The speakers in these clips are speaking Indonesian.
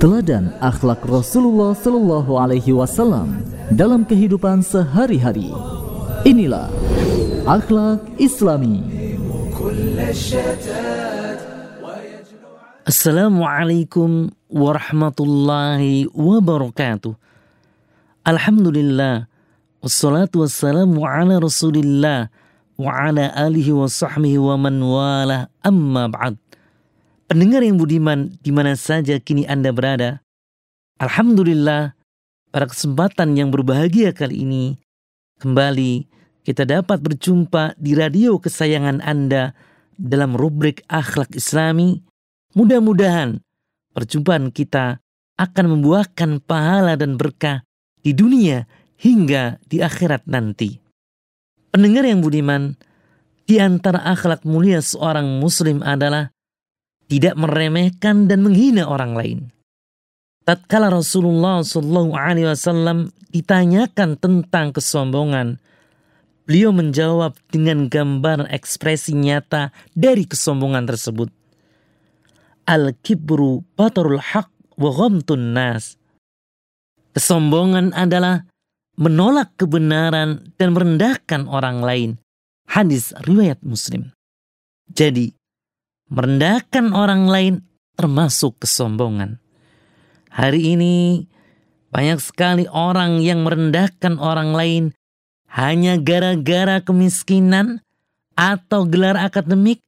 Teladan akhlak Rasulullah Sallallahu Alaihi Wasallam dalam kehidupan sehari-hari. Inilah akhlak Islami. Assalamualaikum warahmatullahi wabarakatuh. Alhamdulillah. Wassalatu wassalamu ala rasulillah wa ala alihi wa sahbihi wa man wala amma ba'd. Pendengar yang budiman di mana saja kini Anda berada. Alhamdulillah pada kesempatan yang berbahagia kali ini kembali kita dapat berjumpa di radio kesayangan Anda dalam rubrik akhlak Islami Mudah-mudahan perjumpaan kita akan membuahkan pahala dan berkah di dunia hingga di akhirat nanti. Pendengar yang budiman, di antara akhlak mulia seorang muslim adalah tidak meremehkan dan menghina orang lain. Tatkala Rasulullah Shallallahu Alaihi Wasallam ditanyakan tentang kesombongan, beliau menjawab dengan gambar ekspresi nyata dari kesombongan tersebut al-kibru batarul haq wa ghamtun nas. Kesombongan adalah menolak kebenaran dan merendahkan orang lain. Hadis riwayat Muslim. Jadi, merendahkan orang lain termasuk kesombongan. Hari ini banyak sekali orang yang merendahkan orang lain hanya gara-gara kemiskinan atau gelar akademik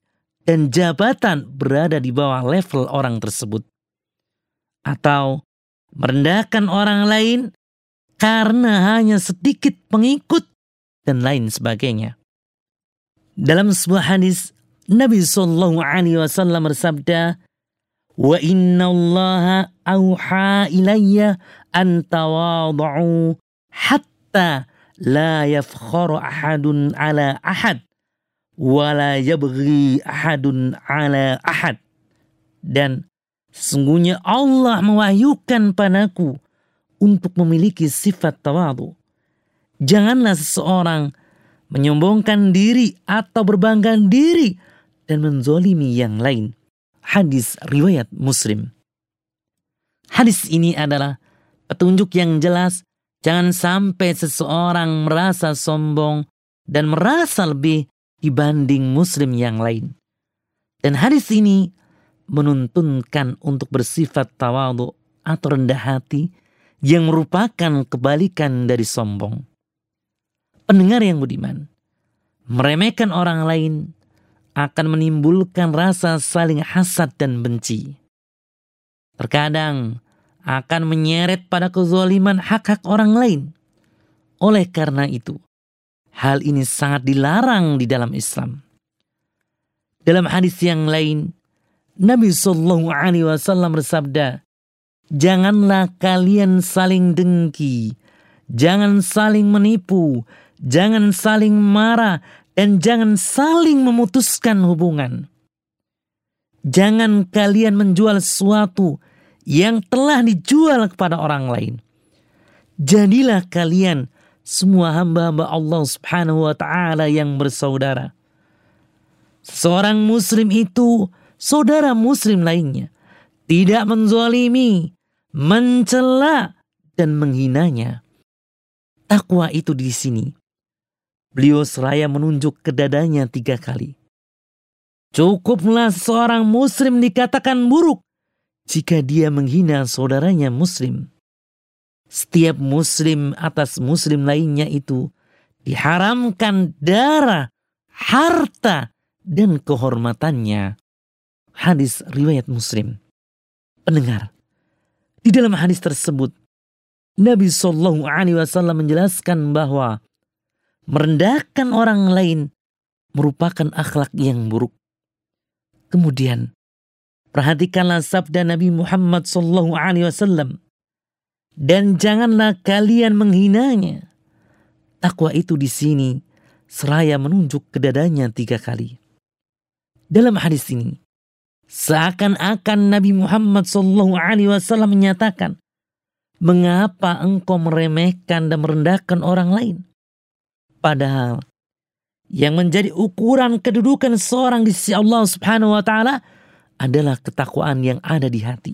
dan jabatan berada di bawah level orang tersebut. Atau merendahkan orang lain karena hanya sedikit pengikut dan lain sebagainya. Dalam sebuah hadis Nabi Shallallahu Alaihi Wasallam bersabda, Wa inna Allah auha ilayya an tawadu'u hatta la yafkharu ahadun ala ahad wala yabghi ahadun ala ahad. Dan sesungguhnya Allah mewahyukan padaku untuk memiliki sifat tawadu. Janganlah seseorang menyombongkan diri atau berbangga diri dan menzolimi yang lain hadis riwayat muslim hadis ini adalah petunjuk yang jelas jangan sampai seseorang merasa sombong dan merasa lebih dibanding muslim yang lain. Dan hadis ini menuntunkan untuk bersifat tawadu atau rendah hati yang merupakan kebalikan dari sombong. Pendengar yang budiman, meremehkan orang lain akan menimbulkan rasa saling hasad dan benci. Terkadang akan menyeret pada kezaliman hak-hak orang lain. Oleh karena itu, Hal ini sangat dilarang di dalam Islam. Dalam hadis yang lain, Nabi Shallallahu Alaihi Wasallam bersabda, janganlah kalian saling dengki, jangan saling menipu, jangan saling marah, dan jangan saling memutuskan hubungan. Jangan kalian menjual sesuatu yang telah dijual kepada orang lain. Jadilah kalian semua hamba-hamba Allah Subhanahu wa taala yang bersaudara. Seorang muslim itu saudara muslim lainnya, tidak menzalimi, mencela dan menghinanya. Takwa itu di sini. Beliau seraya menunjuk ke dadanya tiga kali. Cukuplah seorang muslim dikatakan buruk jika dia menghina saudaranya muslim setiap muslim atas muslim lainnya itu diharamkan darah, harta, dan kehormatannya. Hadis riwayat muslim. Pendengar, di dalam hadis tersebut, Nabi Shallallahu Alaihi Wasallam menjelaskan bahwa merendahkan orang lain merupakan akhlak yang buruk. Kemudian, perhatikanlah sabda Nabi Muhammad Wasallam dan janganlah kalian menghinanya. Takwa itu di sini seraya menunjuk ke dadanya tiga kali. Dalam hadis ini, seakan-akan Nabi Muhammad SAW menyatakan, mengapa engkau meremehkan dan merendahkan orang lain? Padahal yang menjadi ukuran kedudukan seorang di sisi Allah Subhanahu wa taala adalah ketakwaan yang ada di hati.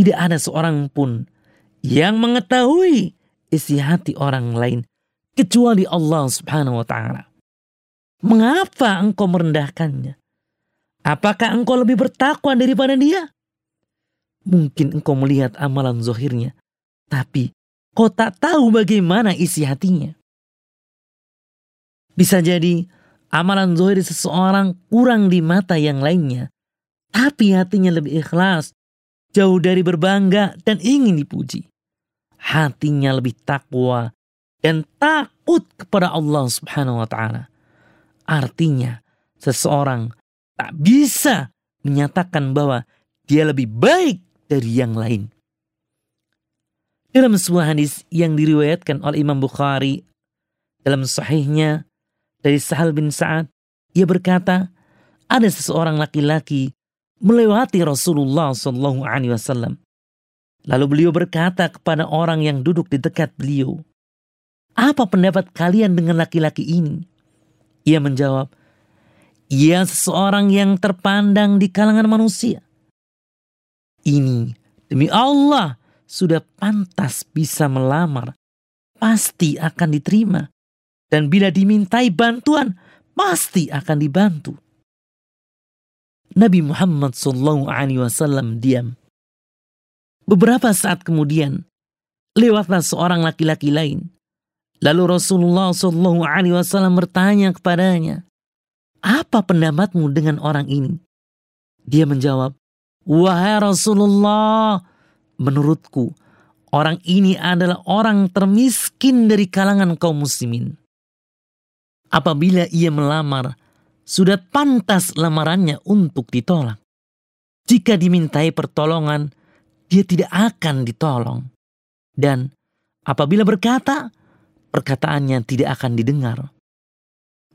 Tidak ada seorang pun yang mengetahui isi hati orang lain kecuali Allah Subhanahu wa taala. Mengapa engkau merendahkannya? Apakah engkau lebih bertakwa daripada dia? Mungkin engkau melihat amalan zohirnya, tapi kau tak tahu bagaimana isi hatinya. Bisa jadi amalan zohir seseorang kurang di mata yang lainnya, tapi hatinya lebih ikhlas, jauh dari berbangga dan ingin dipuji. Hatinya lebih takwa dan takut kepada Allah Subhanahu wa taala. Artinya, seseorang tak bisa menyatakan bahwa dia lebih baik dari yang lain. Dalam sebuah hadis yang diriwayatkan oleh Imam Bukhari dalam sahihnya dari Sahal bin Sa'ad, ia berkata, ada seseorang laki-laki melewati Rasulullah Shallallahu Alaihi Wasallam. Lalu beliau berkata kepada orang yang duduk di dekat beliau, apa pendapat kalian dengan laki-laki ini? Ia menjawab, ia seseorang yang terpandang di kalangan manusia. Ini demi Allah sudah pantas bisa melamar, pasti akan diterima. Dan bila dimintai bantuan, pasti akan dibantu. Nabi Muhammad SAW diam. Beberapa saat kemudian, lewatlah seorang laki-laki lain Lalu Rasulullah Wasallam bertanya kepadanya, apa pendapatmu dengan orang ini? Dia menjawab, wahai Rasulullah, menurutku orang ini adalah orang termiskin dari kalangan kaum muslimin. Apabila ia melamar, sudah pantas lamarannya untuk ditolak. Jika dimintai pertolongan, dia tidak akan ditolong. Dan apabila berkata, perkataannya tidak akan didengar.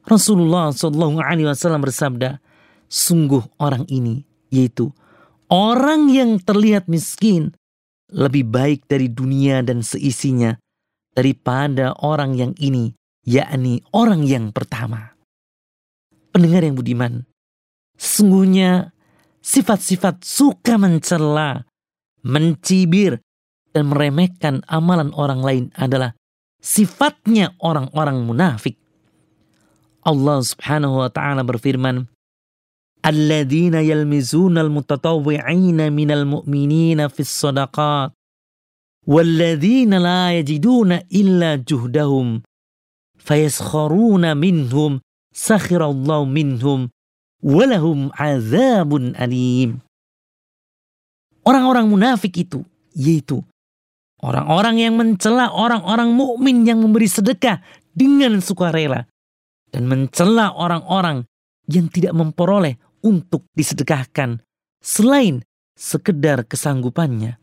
Rasulullah Wasallam bersabda, sungguh orang ini yaitu orang yang terlihat miskin lebih baik dari dunia dan seisinya daripada orang yang ini, yakni orang yang pertama. Pendengar yang budiman, sesungguhnya sifat-sifat suka mencela, mencibir, dan meremehkan amalan orang lain adalah sifatnya orang-orang munafik. Allah Subhanahu wa taala berfirman, "Alladzina yalmizuna al-mutatawwi'ina minal mu'minina fis shadaqat walladzina la yajiduna illa juhdahum fayaskharuna minhum sakhirallahu minhum walahum azabun alim." Orang-orang munafik itu yaitu Orang-orang yang mencela orang-orang mukmin yang memberi sedekah dengan sukarela dan mencela orang-orang yang tidak memperoleh untuk disedekahkan selain sekedar kesanggupannya,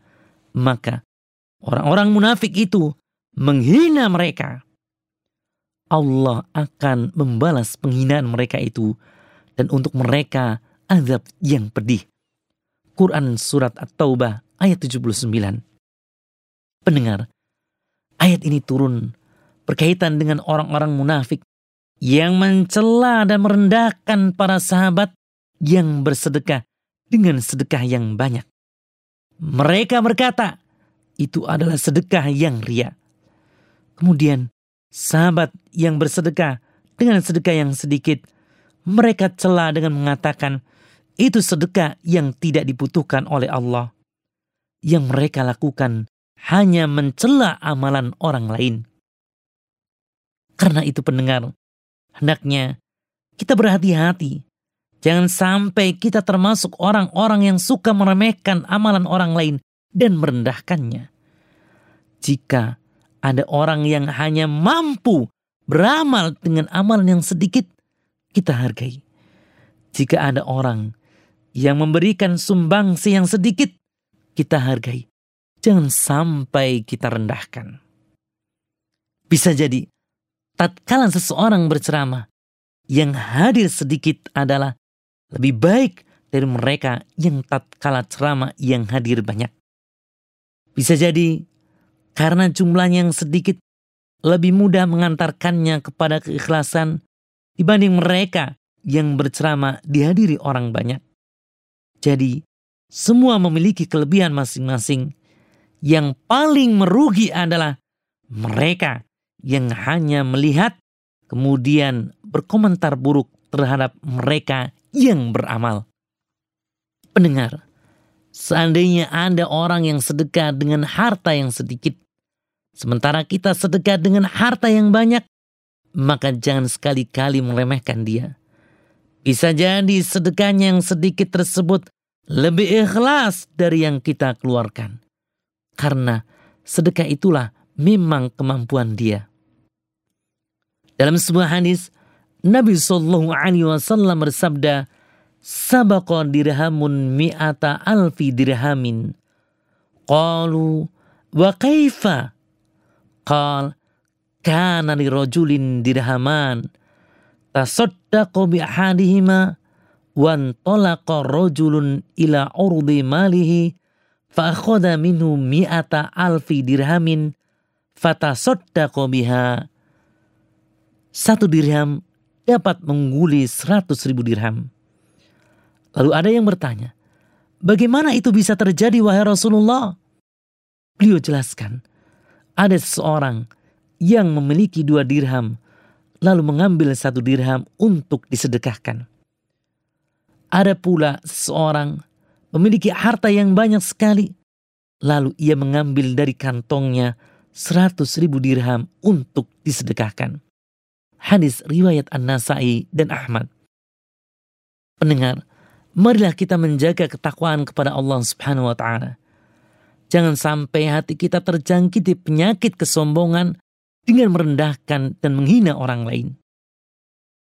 maka orang-orang munafik itu menghina mereka. Allah akan membalas penghinaan mereka itu dan untuk mereka azab yang pedih. Quran Surat At-Taubah ayat 79 Pendengar, ayat ini turun berkaitan dengan orang-orang munafik yang mencela dan merendahkan para sahabat yang bersedekah dengan sedekah yang banyak. Mereka berkata, itu adalah sedekah yang ria. Kemudian, sahabat yang bersedekah dengan sedekah yang sedikit, mereka cela dengan mengatakan, itu sedekah yang tidak dibutuhkan oleh Allah. Yang mereka lakukan hanya mencela amalan orang lain. Karena itu pendengar, hendaknya kita berhati-hati. Jangan sampai kita termasuk orang-orang yang suka meremehkan amalan orang lain dan merendahkannya. Jika ada orang yang hanya mampu beramal dengan amalan yang sedikit, kita hargai. Jika ada orang yang memberikan sumbangsi yang sedikit, kita hargai. Jangan sampai kita rendahkan. Bisa jadi, tatkala seseorang berceramah, yang hadir sedikit adalah lebih baik dari mereka yang tatkala ceramah yang hadir banyak. Bisa jadi, karena jumlahnya yang sedikit, lebih mudah mengantarkannya kepada keikhlasan dibanding mereka yang berceramah dihadiri orang banyak. Jadi, semua memiliki kelebihan masing-masing. Yang paling merugi adalah mereka yang hanya melihat kemudian berkomentar buruk terhadap mereka yang beramal. Pendengar, seandainya Anda orang yang sedekah dengan harta yang sedikit, sementara kita sedekah dengan harta yang banyak, maka jangan sekali-kali meremehkan dia. Bisa jadi sedekahnya yang sedikit tersebut lebih ikhlas dari yang kita keluarkan. Karena sedekah itulah memang kemampuan dia. Dalam sebuah hadis, Nabi Shallallahu Alaihi Wasallam bersabda, "Sabaqa dirhamun mi'ata alfi dirhamin." Qalu, wa kaifa? Qal, kana li rajulin dirhaman tasaddaqu bi ahadihima wan talaqa rajulun ila urdi malihi fa akhadha minhu mi'ata alfi dirhamin fatasaddaqa biha satu dirham dapat mengguli seratus ribu dirham. Lalu ada yang bertanya, bagaimana itu bisa terjadi wahai Rasulullah? Beliau jelaskan, ada seseorang yang memiliki dua dirham lalu mengambil satu dirham untuk disedekahkan. Ada pula seseorang memiliki harta yang banyak sekali, lalu ia mengambil dari kantongnya seratus ribu dirham untuk disedekahkan. Hadis riwayat An-Nasai dan Ahmad. Pendengar, marilah kita menjaga ketakwaan kepada Allah Subhanahu wa taala. Jangan sampai hati kita terjangkiti penyakit kesombongan dengan merendahkan dan menghina orang lain.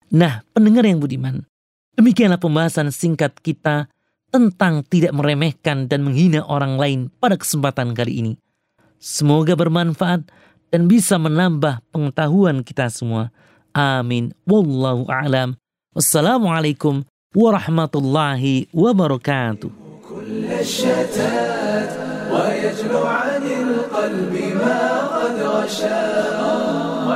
Nah, pendengar yang budiman, demikianlah pembahasan singkat kita tentang tidak meremehkan dan menghina orang lain pada kesempatan kali ini. Semoga bermanfaat dan bisa menambah pengetahuan kita semua. Amin. Wallahu a'lam. Wassalamualaikum warahmatullahi wabarakatuh. ويجلو عن القلب ما قد غشاه